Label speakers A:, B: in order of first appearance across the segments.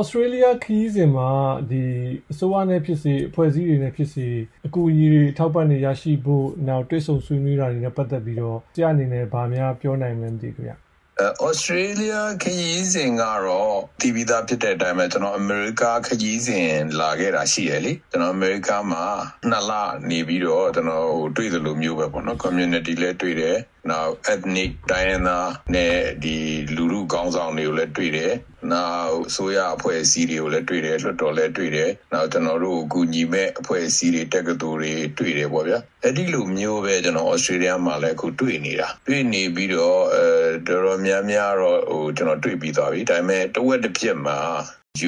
A: ဩစတြေးလျခီးစဉ်မှာဒီအစိုးရနဲ့ဖြစ်စေအဖွဲ့အစည်းတွေနဲ့ဖြစ်စေအကူအညီတွေထောက်ပံ့နေရရှိဖို့နောက်တွဲဆုံဆွေးနွေးတာတွေနဲ့ပတ်သက်ပြီးတော့ဆရာအနေနဲ့ဗာများပြောနိုင်မလဲမသိဘူးဗျ
B: ဩစတြေးလျခရီးစဉ်ကတော့တီဗီသားဖြစ်တဲ့အတိုင်းပဲကျွန်တော်အမေရိကခရီးစဉ်လာခဲ့တာရှိရလေကျွန်တော်အမေရိကမှာနှစ်လနေပြီးတော့ကျွန်တော်တွေ့သလိုမျိုးပဲပေါ့နော် community လည်းတွေ့တယ်နောက် ethnic တိုင်းရင်းသားနဲ့ဒီလူလူကောင်းဆောင်တွေကိုလည်းတွေ့တယ်နောက်ဆိုရအဖွဲ့အစည်းတွေကိုလည်းတွေ့တယ်လွှတ်တော်လည်းတွေ့တယ်နောက်ကျွန်တော်တို့ကူညီမဲ့အဖွဲ့အစည်းတွေတက္ကသိုလ်တွေတွေ့တယ်ပေါ့ဗျာအဲ့ဒီလိုမျိုးပဲကျွန်တော်ဩစတြေးလျမှာလည်းအခုတွေ့နေတာတွေ့နေပြီးတော့အဲ တော်တော်များများတော့ဟိုကျွန်တော်တွေ့ပြီးသွားပြီဒါပေမဲ့တဝက်တစ်ပြက်မှာ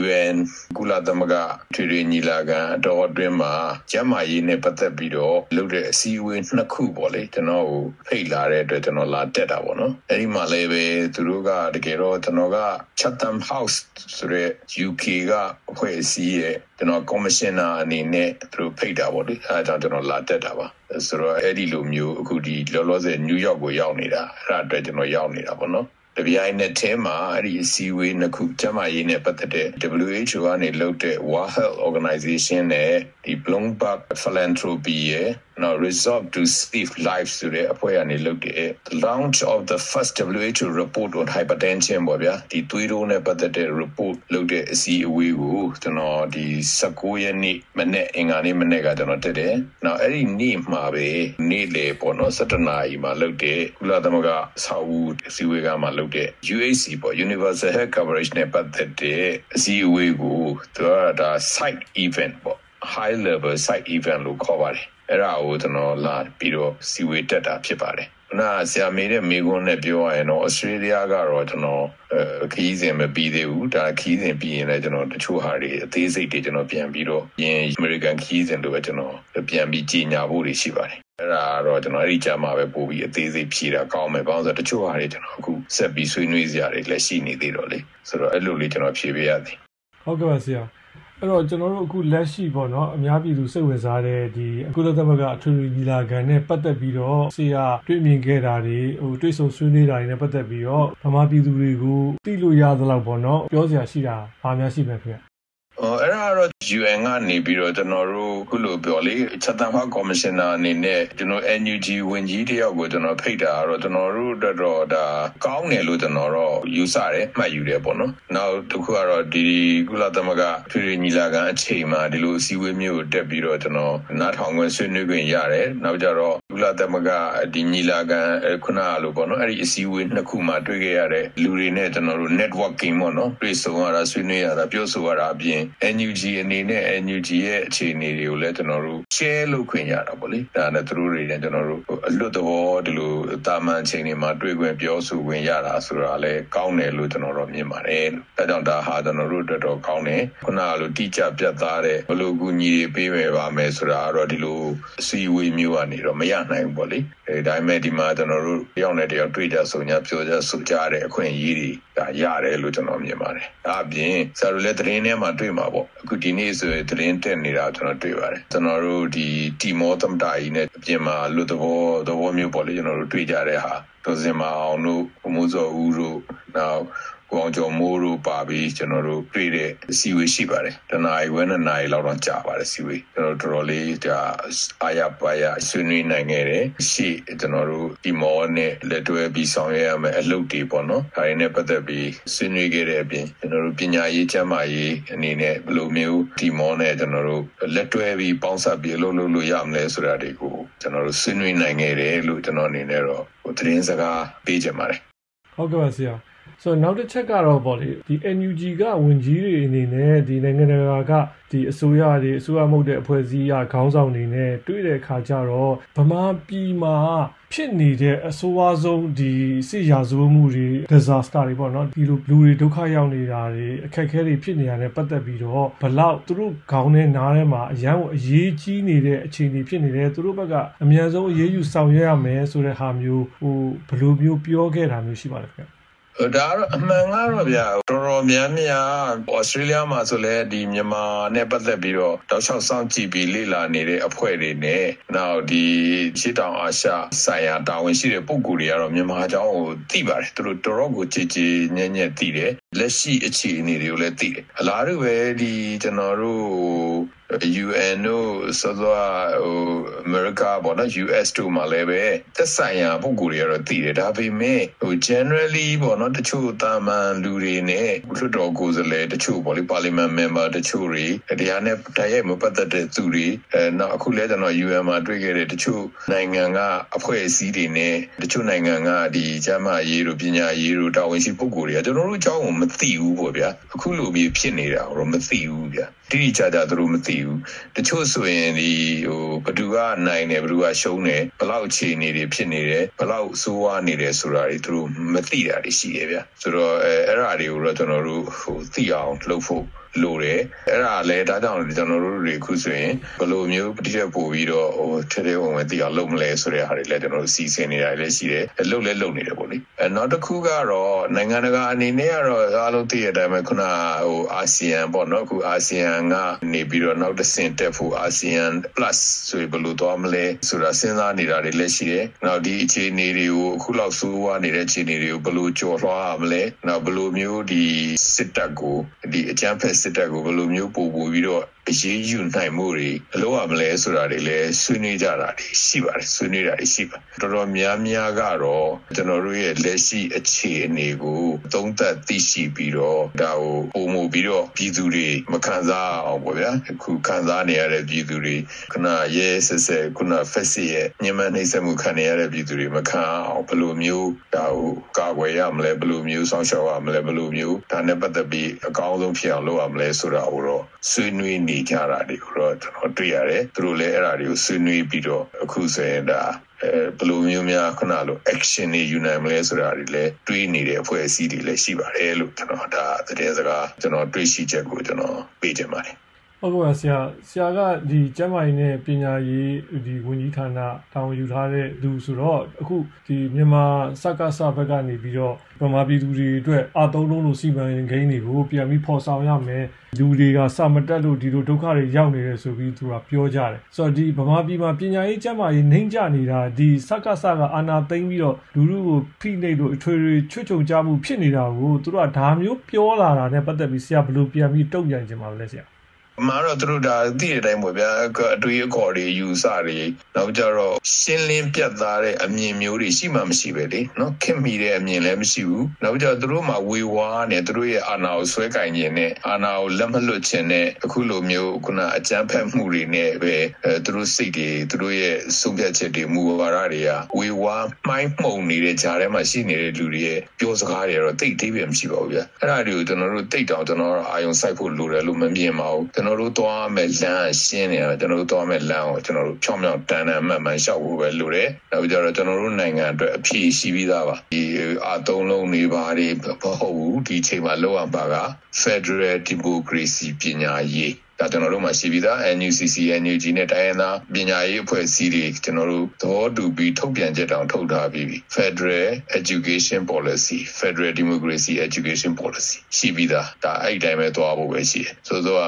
B: UN ကုလသမဂ္ဂထွေထွေညီလာခံအတော်အတွင်းမှာကျန်းမာရေးနဲ့ပတ်သက်ပြီးတော့လုပ်တဲ့အစည်းအဝေးနှစ်ခုပေါ့လေကျွန်တော်ကိုဖိတ်လာတဲ့အတွက်ကျွန်တော်လာတက်တာပေါ့နော်အဲ့ဒီမှာလည်းပဲသူတို့ကတကယ်တော့ကျွန်တော်က Chatham House ဆိုတဲ့ UK ကအဖွဲ့အစည်းရဲ့ကျွန်တော် commissioner အနေနဲ့သူတို့ဖိတ်တာပေါ့လေအဲဒါကြောင့်ကျွန်တော်လာတက်တာပါဆိုတော့အဲ့ဒီလိုမျိုးအခုဒီလောလောဆယ်နယူးယောက်ကိုရောက်နေတာအဲ့ဒါအတွက်ကျွန်တော်ရောက်နေတာပေါ့နော် တပြိုင်နက်တည်းမှာအဲ့ဒီအစည်းအဝေးနှစ်ခုကျန်းမာရေးနဲ့ပတ်သက်တဲ့ WHO ကနေလုပ်တဲ့ World Health Organization နဲ့ဒီ Bloomberg Philanthropy ရဲ့ နော် Resolve to Save Lives ဆိုတဲ့အဖွဲ့ကနေလုပ်တဲ့ the launch of the first WHO report on hypertension ပေါ့ဗျာဒီသွေးတိုးနဲ့ပတ်သက်တဲ့ report လုပ်တဲ့အစည်းအဝေးကိုကျွန်တော်ဒီ19ရက်နေ့မနေ့အင်္ဂါနေ့မနေ့ကကျွန်တော်တက်တယ်။နောက်အဲ့ဒီနေ့မှာပဲနေ့လေပေါ့နော်17နာရီမှာလုပ်တဲ့ကုလသမဂ္ဂစာအုပ်အစည်းအဝေးကမှလုပ်တဲ့ UHC ပေါ့ Universal Health Coverage နဲ့ပတ်သက်တဲ့အစည်းအဝေးကိုသူကဒါ site event ပေါ့ high level site event လို့ခေါ်ပါတယ် အဲ့ဒါကိုကျွန်တော်လာပြီးတော့စီဝေးတက်တာဖြစ်ပါတယ်နာဆရာမေးတဲ့မိကွန်းနဲ့ပြောရရင်တော့ဩစတြေးလျကတော့ကျွန်တော်ခီးစဉ်မပြီးသေးဘူးဒါခီးစဉ်ပြီးရင်လည်းကျွန်တော်တချို့ဟာတွေအသေးစိတ်တွေကျွန်တော်ပြန်ပြီးတော့ယင်အမေရိကန်ခီးစဉ်တို့ပဲကျွန်တော်ပြန်ပြီးကြီးညာဖို့တွေရှိပါတယ်အဲ့ဒါတော့ကျွန်တော်အဲ့ဒီကြမှာပဲပို့ပြီးအသေးစိတ်ဖြည့်တာကောင်းမယ်ဘာလို့ဆိုတော့တချို့ဟာတွေကျွန်တော်အခုဆက်ပြီးဆွေးနွေးစရာတွေလည်းရှိနေသေးတော့လေဆိုတော့အဲ့လိုလေးကျွန်တော်ဖြည့်ပေးရသည်
A: ဟုတ်ကဲ့ပါဆရာ အဲ့တော့ကျွန်တော်တို့အခုလက်ရှိပေါ့နော်အများပြည်သူစိတ်ဝင်စားတဲ့ဒီအကုလသမဂ္ဂအထွေထွေညီလာခံနဲ့ပတ်သက်ပြီးတော့ဆရာတွေ့မြင်ခဲ့တာတွေဟိုတွေ့ဆုံဆွေးနွေးတာတွေနဲ့ပတ်သက်ပြီးတော့ဗမာပြည်သူတွေကိုသိလို့ရသလောက်ပေါ့နော်ပြောစရာရှိတာဘာများရှိမယ်ခင်ဗျ
B: အော်အဲ့ဒါ တော့ UN ကနေပြီးတော့ကျွန်တော်တို့ခုလိုပြောလေချက်တန်ဖာကော်မရှင်နာအနေနဲ့ကျွန်တော် NUG ဝင်ကြီးတယောက်ကိုကျွန်တော်ဖိတ်တာတော့ကျွန်တော်တို့တော်တော်ဒါကောင်းတယ်လို့ကျွန်တော်တော့ယူဆတယ်မှတ်ယူတယ်ပေါ့နော်နောက်တစ်ခုကတော့ဒီကုလသမဂ္ဂထွေထွေညီလာခံအချိန်မှာဒီလိုအစည်းအဝေးမျိုးတက်ပြီးတော့ကျွန်တော်နားထောင်ခွင့်ဆွေးနွေးခွင့်ရတယ်နောက်ကြတော့ကု လသမဂ္ဂဒီညီလာခံခုနကလိုပေါ့နော်အဲ့ဒီအစည်းအဝေးနှစ်ခုမှာတွေ့ခဲ့ရတဲ့လူတွေနဲ့ကျွန်တော်တို့ networking ပေါ့နော်တွေ့ဆုံရတာဆွေးနွေးရတာပြောဆိုရတာအပြင် NUG အနေနဲ့ NUG ရဲ့အခြေအနေတွေကိုလည်းကျွန်တော်တို့ share လုပ်ခွင့်ရတာပေါ့လေဒါနဲ့သူတို့တွေနဲ့ကျွန်တော်တို့အလွတ်သဘောဒီလိုတာမန်ချိန်တွေမှာတွေ့ခွင့်ပြောဆိုခွင့်ရတာဆိုတာလည်းကောင်းတယ်လို့ကျွန်တော်တို့မြင်ပါတယ်ဒါကြောင့်ဒါဟာကျွန်တော်တို့အတွက်တော့ကောင်းတယ်ခုနကလိုတိကျပြတ်သားတဲ့ဘလို့ကူညီတွေပေးမယ်ပါမယ်ဆိုတာကတော့ဒီလိုအစည်းအဝေးမျိုးကနေတော့မရနိုင်ဘူးပေါ့လေအဲဒါပေမဲ့ဒီမှာကျွန်တော်တို့တယောက်နဲ့တယောက်တွေ့ကြဆုံကြပြောကြဆိုကြတဲ့အခွင့်အရေးတွေဒါရတယ်လို့ကျွန်တော်မြင်ပါတယ်ဒါအပြင်ဆရာတို့လည်းသတင်းထဲမှာတွေ့မှာပေါ့အခုဒီနေ့ဆိုရင်သတင်းတက်နေတာကျွန်တော်တွေ့ပါတယ်ကျွန်တော်တို့ဒီတီမောသမတာကြီးနဲ့အပြင်မှာလူသဘောသဘောမျိုးပေါ့လေကျွန်တော်တို့တွေ့ကြတဲ့ဟာဒေါ်စင်မအောင်တို့ဘမိုးစောဦးတို့နောက် ကိုအောင်ကျော်မိုးတို့ပါပြီးကျွန်တော်တို့တွေ့တဲ့အစည်းအဝေးရှိပါတယ်တနားရီဝဲနဲ့နာရီလောက်တော့ကြာပါတယ်စီဝေးကျွန်တော်တော်တော်လေးဒါအာရပါရဆွေးနွေးနိုင်ခဲ့တယ်ရှေ့ကျွန်တော်တို့ဒီမောနဲ့လက်တွဲပြီးဆောင်ရွက်ရမယ်အလုပ်တွေပေါ့နော်ဒါတွေနဲ့ပတ်သက်ပြီးဆွေးနွေးခဲ့တဲ့အပြင်ကျွန်တော်တို့ပညာရေးကျန်းမာရေးအနေနဲ့ဘယ်လိုမျိုးဒီမောနဲ့ကျွန်တော်တို့လက်တွဲပြီးပေါင်းစပ်ပြီးအလုပ်လုပ်လို့ရမလဲဆိုတာတွေကိုကျွန်တော်တို့ဆွေးနွေးနိုင်ခဲ့တယ်လို့ကျွန်တော်အနေနဲ့တော့သတင်းစကားပေးကြပါတယ်
A: ဟုတ်ကဲ့ပါဆရာ ဆိုတော့နောက်တစ်ချက်ကတော့ပေါ့လေဒီ NUG ကဝင်ကြီးတွေအနေနဲ့ဒီနိုင်ငံတကာကဒီအစိုးရတွေအစိုးရမဟုတ်တဲ့အဖွဲ့အစည်းအခေါင်းဆောင်တွေနဲ့တွေ့တဲ့အခါကျတော့ဗမာပြည်မှာဖြစ်နေတဲ့အဆိုးဝါးဆုံးဒီစစ်ရာဇဝတ်မှုတွေ disaster တွေပေါ့နော်ဒီလိုလူတွေဒုက္ခရောက်နေတာတွေအခက်အခဲတွေဖြစ်နေတာနဲ့ပတ်သက်ပြီးတော့ဘလောက်သူတို့ခေါင်းထဲနားထဲမှာအရန်ကိုအရေးကြီးနေတဲ့အခြေအနေဖြစ်နေတယ်သူတို့ဘက်ကအများဆုံးအရေးယူဆောင်ရွက်ရမယ်ဆိုတဲ့ဟာမျိုးဟိုဘယ်လိုမျိုးပြောခဲ့တာမျိုးရှိပါလဲခင်ဗျ
B: ဒါကတော့အမှန်ကတော့ဗျာတော်တော်များများဩစတြေးလျမှာဆိုလဲဒီမြန်မာနဲ့ပတ်သက်ပြီးတော့တောက်လျှောက်စောင့်ကြည့်ပြီးလေ့လာနေတဲ့အဖွဲ့တွေနဲ့နောက်ဒီရှေ့တောင်အာရှဆိုင်ရာတာဝန်ရှိတဲ့ပုဂ္ဂိုလ်တွေကတော့မြန်မာအကြောင်းကိုသိပါတယ်သူတို့တော်တော်ကိုကြည်ကြည်ညံ့ညံ့သိတယ်လက်ရှိအခြေအနေတွေကိုလည်းသိတယ်အလားတူပဲဒီကျွန်တော်တို့ UN တို့ဆိုတော့ဟို America ပေါ့နော် US တို့မှာလည်းပဲသက်ဆိုင်ရာပုံကိုယ်တွေကတော့တည်တယ်ဒါပေမဲ့ဟို generally ပေါ့နော်တချို့တာမန်လူတွေနဲ့လွှတ်တော်ကိုယ်စားလှယ်တချို့ပေါ့လေ parliament member တချို့တွေတရားနဲ့တိုက်ရိုက်မပတ်သက်တဲ့သူတွေအဲနောက်အခုလဲကျွန်တော် UN မှာတွေ့ခဲ့တဲ့တချို့နိုင်ငံကအဖွဲ့အစည်းတွေနဲ့တချို့နိုင်ငံကဒီကျမ်းမာရေးတို့ပညာရေးတို့တာဝန်ရှိပုဂ္ဂိုလ်တွေကကျွန်တော်တို့အကြောင်းကိုမသိဘူးပေါ့ဗျာအခုလိုမျိုးဖြစ်နေတာတော့မသိဘူးဗျာတိတိကျကျသူတို့မသိဘူးတချို့ဆိုရင်ဒီဟိုဘသူကနိုင်တယ်ဘသူကရှုံးတယ်ဘလောက်အခြေအနေတွေဖြစ်နေတယ်ဘလောက်စိုးဝါနေတယ်ဆိုတာတွေသူတို့မသိတာတွေရှိတယ်ဗျဆိုတော့အဲအဲ့ဒါတွေကိုတော့ကျွန်တော်တို့ဟိုသိအောင်လုပ်ဖို့ လိုတယ်အဲ့ဒါလည်းဒါကြောင့်ကျွန်တော်တို့တွေခုဆိုရင်ဘယ်လိုမျိုးပဋိသက်ပို့ပြီးတော့ဟိုထဲထဲဝင်ဝင်သိအောင်လုပ်မလဲဆိုတဲ့ဟာတွေလည်းကျွန်တော်တို့စီစဉ်နေတာလည်းရှိတယ်လုပ်လည်းလုပ်နေတယ်ပေါ့လေအဲနောက်တစ်ခုကတော့နိုင်ငံတကာအနေနဲ့ကတော့အားလုံးသိရတဲ့အတိုင်းပဲခုနဟိုအာဆီယံပေါ့နော်ခုအာဆီယံကနေပြီးတော့နောက်တစ်ဆင့်တက်ဖို့အာဆီယံ plus ဆိုဘယ်လိုသွားမလဲဆိုတာစဉ်းစားနေတာတွေလည်းရှိတယ်နောက်ဒီအခြေအနေတွေကိုအခုလောက်ဆိုးဝါးနေတဲ့အခြေအနေတွေကိုဘယ်လိုကျော်လွှားရမလဲနောက်ဘယ်လိုမျိုးဒီစစ်တပ်ကိုဒီအကြမ်းဖက်စစ်တပ်ကိုဘယ်လိုမျိုးပို့ပို့ပြီးတော့ အရေးယူနိုင်မှုတွေအလို့ရမလဲဆိုတာတွေလည်းဆွေးနွေးကြတာတွေရှိပါတယ်ဆွေးနွေးတာတွေရှိပါတော်တော်များများကတော့ကျွန်တော်တို့ရဲ့လက်ရှိအခြေအနေကိုသုံးသပ်သိရှိပြီးတော့ဒါကိုပုံမှုပြီးတော့ပြည်သူတွေမခံစားအောင်ပေါ့ဗျာအခုခံစားနေရတဲ့ပြည်သူတွေခုနရဲဆက်ဆက်ခုနဖက်စီရဲ့ညမနှိမ့်ဆက်မှုခံနေရတဲ့ပြည်သူတွေမခံအောင်ဘယ်လိုမျိုးဒါကိုကာကွယ်ရမလဲဘယ်လိုမျိုးဆောင်ရှောက်ရမလဲဘယ်လိုမျိုးဒါနဲ့ပတ်သက်ပြီးအကောင်းဆုံးဖြစ်အောင်လုပ်ရမလဲဆိုတာကိုတော့ဆွေးနွေးနေကြတာတွေကိုတော့ကျွန်တော်တွေ့ရတယ်သူတို့လည်းအဲ့ဒါတွေကိုဆွေးနွေးပြီးတော့အခုဆိုရင်ဒါအဲဘယ်လိုမျိုးများခုနလို action တွေယူနိုင်မလဲဆိုတာတွေလည်းတွေးနေတဲ့အဖွဲ့အစည်းတွေလည်းရှိပါတယ်လို့ကျွန်တော်ဒါသတင်းစကားကျွန်တော်တွေးရှိချက်ကိုကျွန်တော်ပေးချင်ပါတယ်
A: ဟုတ်ကဲ့ပါဆရာဆရာကဒီကျမ်းမာရေးနဲ့ပညာရေးဒီဝန်ကြီးဌာနတာဝန်ယူထားတဲ့သူဆိုတော့အခုဒီမြန်မာစက္ကစဘက်ကနေပြီးတော့ဗမာပြည်သူတွေအတွက်အသုံးလုံးလို့စီမံကိန်းတွေကိုပြန်ပြီးဖော်ဆောင်ရမယ်လူတွေကစမတက်လို့ဒီလိုဒုက္ခတွေရောက်နေတယ်ဆိုပြီးသူကပြောကြတယ်ဆိုတော့ဒီဗမာပြည်မှာပညာရေးကျမ်းမာရေးနှိမ့်ကြနေတာဒီစက္ကစကအာဏာသိမ်းပြီးတော့လူလူကိုဖိနှိပ်လို့အထွေထွေချွတ်ချုံကြမှုဖြစ်နေတာကိုသူတို့ကဒါမျိုးပြောလာတာနဲ့ပတ်သက်ပြီးဆရာဘယ်လိုပြန်ပြီးတုံ့ပြန်ခြင်းပါလဲဆရာ
B: အ မှန်တော့သူတို့ဒါသိတဲ့အတိုင်းပေါ့ဗျာအတွေးအခေါ်တွေယူဆတွေနောက်ကြတော့ရှင်းလင်းပြတ်သားတဲ့အမြင်မျိုးတွေရှိမှမရှိပဲလေနော်ခင်မိတဲ့အမြင်လည်းမရှိဘူးနောက်ကြတော့သူတို့မှာဝေဝါးနဲ့သူတို့ရဲ့အာဏာကိုဆွဲကင်ခြင်းနဲ့အာဏာကိုလက်မလွတ်ခြင်းနဲ့အခုလိုမျိုးခုနအကြမ်းဖက်မှုတွေနဲ့ပဲအဲသူတို့စိတ်တွေသူတို့ရဲ့ဆုံးဖြတ်ချက်တွေမူဝါဒတွေကဝေဝါးမှိုင်းမှုန်နေတဲ့ဂျာထဲမှာရှိနေတဲ့လူတွေရဲ့ပြောစကားတွေကတော့တိတ်တိတ်ပဲမရှိပါဘူးဗျာအဲ့ဒါတွေကိုကျွန်တော်တို့တိတ်တောင်ကျွန်တော်အာယုံစိုက်ဖို့လိုတယ်လို့မမြင်ပါဘူးကျွန်တော်တို့သွားမယ်လမ်းရှင်းနေတော့ကျွန်တော်တို့သွားမယ်လမ်းကိုကျွန်တော်တို့ဖြောင်းဖြောင်းတန်တန်မှန်မှန်ရှောက်ဖို့ပဲလိုတယ်နောက်ကြတော့ကျွန်တော်တို့နိုင်ငံအတွက်အဖြေရှိပြီးသားပါဒီအသုံးလုံးနေပါတွေမဟုတ်ဘူးဒီချိန်မှာလောက်အောင်ပါက Federal Democracy ပညာရေး ဒါကျွန်တော်တို့မှာရှိပြီးသား NUCC NUG နဲ့တိုင်းရင်းသားပညာရေးအဖွဲ့အစည်းတွေကျွန်တော်တို့သဘောတူပြီးထုတ်ပြန်ချက်တောင်ထုတ်ထားပြီးပြီ Federal Education Policy Federal Democracy Education Policy ရှိပြီးသားဒါအဲ့ဒီတိုင်းပဲသွားဖို့ပဲရှိတယ်ဆိုတော့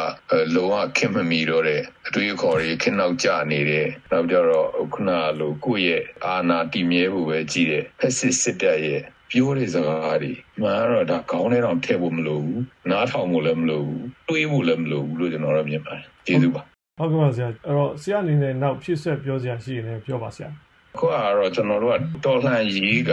B: လုံးဝခင်မမီတော့တဲ့အတွေ့အခေါ်တွေခင်နောက်ကျနေတဲ့နောက်ကြတော့ခုနလိုကိုယ့်ရဲ့အာဏာတည်မြဲဖို့ပဲကြည့်တဲ့ဖက်စစ်စစ်တပ်ရဲ့ ပြောတဲ့စကားတွေမှန်တော့ဒါခေါင်းထဲတော့ထည့်ဖို့မလိုဘူးနားထောင်ဖို့လည်းမလိုဘူးတွေးဖို့လည်းမလိုဘူးလို့ကျွန်တော်တို့မြင်ပါတယ်ကျေးဇူးပါ
A: ဟုတ်ကဲ့ပါဆရာအဲ့တော့ဆရာအနေနဲ့နောက်ဖြစ်ဆက်ပြောစရာရှိရင်လည်းပြောပါဆရာ
B: ခုကတော့ကျွန်တော်တို့ကတော်လှန်ရေးက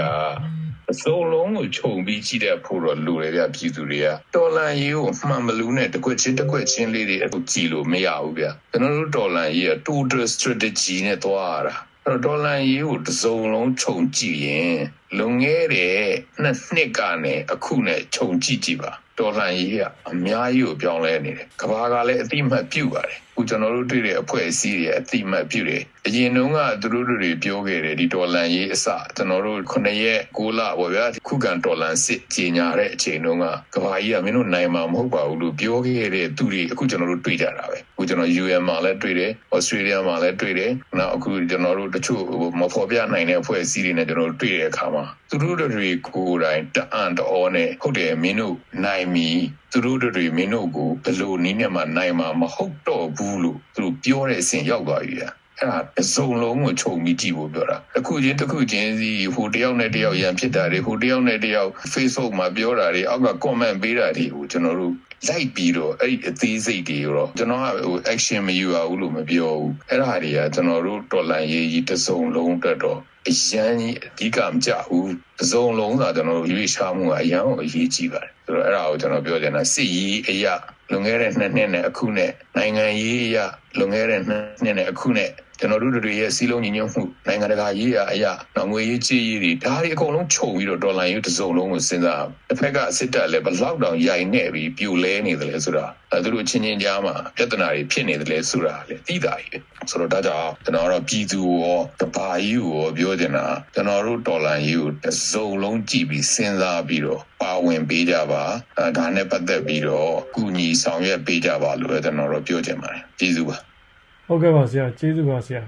B: အစုံလုံးကိုခြုံပြီးကြည့်တဲ့ဖို့တော့လိုတယ်ဗျပြည်သူတွေကတော်လန်ရေးကိုမှန်မလူနဲ့တကွက်ချင်းတကွက်ချင်းလေးတွေအခုကြည်လို့မရဘူးဗျကျွန်တော်တို့တော်လန်ရေးက total strategy နဲ့သွားရတာ အဲ့တော့ဒေါ်လာရေးကိုတစုံလုံးခြုံကြည့်ရင်လွန်ခဲ့တဲ့နှစ်နှစ်ကနေအခုနဲ့ခြုံကြည့်ကြည့်ပါဒေါ်လာရေးကအများကြီးကိုပြောင်းလဲနေတယ်ကဘာကလည်းအတိမတ်ပြုတ်ပါတယ် ခုကျွန်တော်တို့တွေ့တဲ့အဖွဲ့အစည်းတွေအတိမတ်ပြုတယ်အရင်တုန်းကသူတို့တွေပြောခဲ့တယ်ဒီဒေါ်လန်ရေးအစကျွန်တော်တို့9ရက်6လပေါ့ဗျာခုခံဒေါ်လန်စစ်ကြီးညာတဲ့အချိန်တုန်းကကဘာကြီးကမင်းတို့နိုင်မှာမဟုတ်ပါဘူးလို့ပြောခဲ့တဲ့သူတွေအခုကျွန်တော်တို့တွေ့ကြတာပဲအခုကျွန်တော် UN မှာလည်းတွေ့တယ် Australia မှာလည်းတွေ့တယ်နောက်အခုကျွန်တော်တို့တချို့မဖော်ပြနိုင်တဲ့အဖွဲ့အစည်းတွေနဲ့ကျွန်တော်တို့တွေ့တဲ့အခါမှာသူတို့တွေကိုယ်တိုင်တအံ့တော်နဲ့ဟုတ်တယ်မင်းတို့နိုင်ပြီ သူတို့တွေမင်းတို့ကိုဘယ်လိုနည်းနဲ့မှနိုင်မှာမဟုတ်တော့ဘူးလို့သူတို့ပြောတဲ့အဆင့်ရောက်သွားပြီอ่ะအဲ့ဒါအစုံလုံးကိုခြုံပြီးကြည့်ဖို့ပြောတာတစ်ခုချင်းတစ်ခုချင်းစီဟိုတယောက်နဲ့တယောက်ရန်ဖြစ်တာတွေဟိုတယောက်နဲ့တယောက် Facebook မှာပြောတာတွေအောက်က comment ပေးတာတွေကိုကျွန်တော်တို့ လိုက်ပြီးတော့အဲ့ဒီအသေးစိတ်တွေရောကျွန်တော်ကဟို action မယူရဘူးလို့မပြောဘူးအဲ့ဒါတွေကကျွန်တော်တို့တော်လန်ရေးကြီးတစ်စုံလုံးအတွက်တော့အရန်ကြီးအဓိကမကြဘူးတစ်စုံလုံးသာကျွန်တော်တို့ရွေးချမှုကအရန်ကိုအရေးကြီးပါတယ်ဆိုတော့အဲ့ဒါကိုကျွန်တော်ပြောချင်တာစစ်ရေးအရာလွန်ခဲ့တဲ့နှစ်နှစ်နဲ့အခုနဲ့နိုင်ငံရေးအရာလွန်ခဲ့တဲ့နှစ်နှစ်နဲ့အခုနဲ့ ကျွန်တော်တို့တွေရဲ့စီးလုံးညီညွတ်မှုနိုင်ငံတကာရေးရာအရာနောက်ငွေရေးကြေးရေးတွေဒါတွေအကုန်လုံးခြုံပြီးတော့ဒေါ်လာရေးတစ်စုံလုံးကိုစဉ်းစားတစ်ဖက်ကစစ်တပ်လည်းဘလောက်တောင်ရိုင်နေပြီးပြိုလဲနေတယ်လဲဆိုတာအဲသူတို့ချင်းချင်းကြားမှာပြဿနာတွေဖြစ်နေတယ်လဲဆိုတာလေသိတာကြီးဆိုတော့ဒါကြောင့်ကျွန်တော်တို့ပြည်သူရောတဘာကြီးကိုပြောချင်တာကျွန်တော်တို့ဒေါ်လာရေးကိုတစ်စုံလုံးကြည့်ပြီးစဉ်းစားပြီးတော့ပါဝင်ပေးကြပါအဲဒါနဲ့ပတ်သက်ပြီးတော့ကုညီဆောင်ရွက်ပေးကြပါလို့ကျွန်တော်တို့ပြောချင်ပါတယ်ကျေးဇူးပါ
A: ဟုတ်ကဲ့ပါဆရာကျေးဇူးပါဆရာ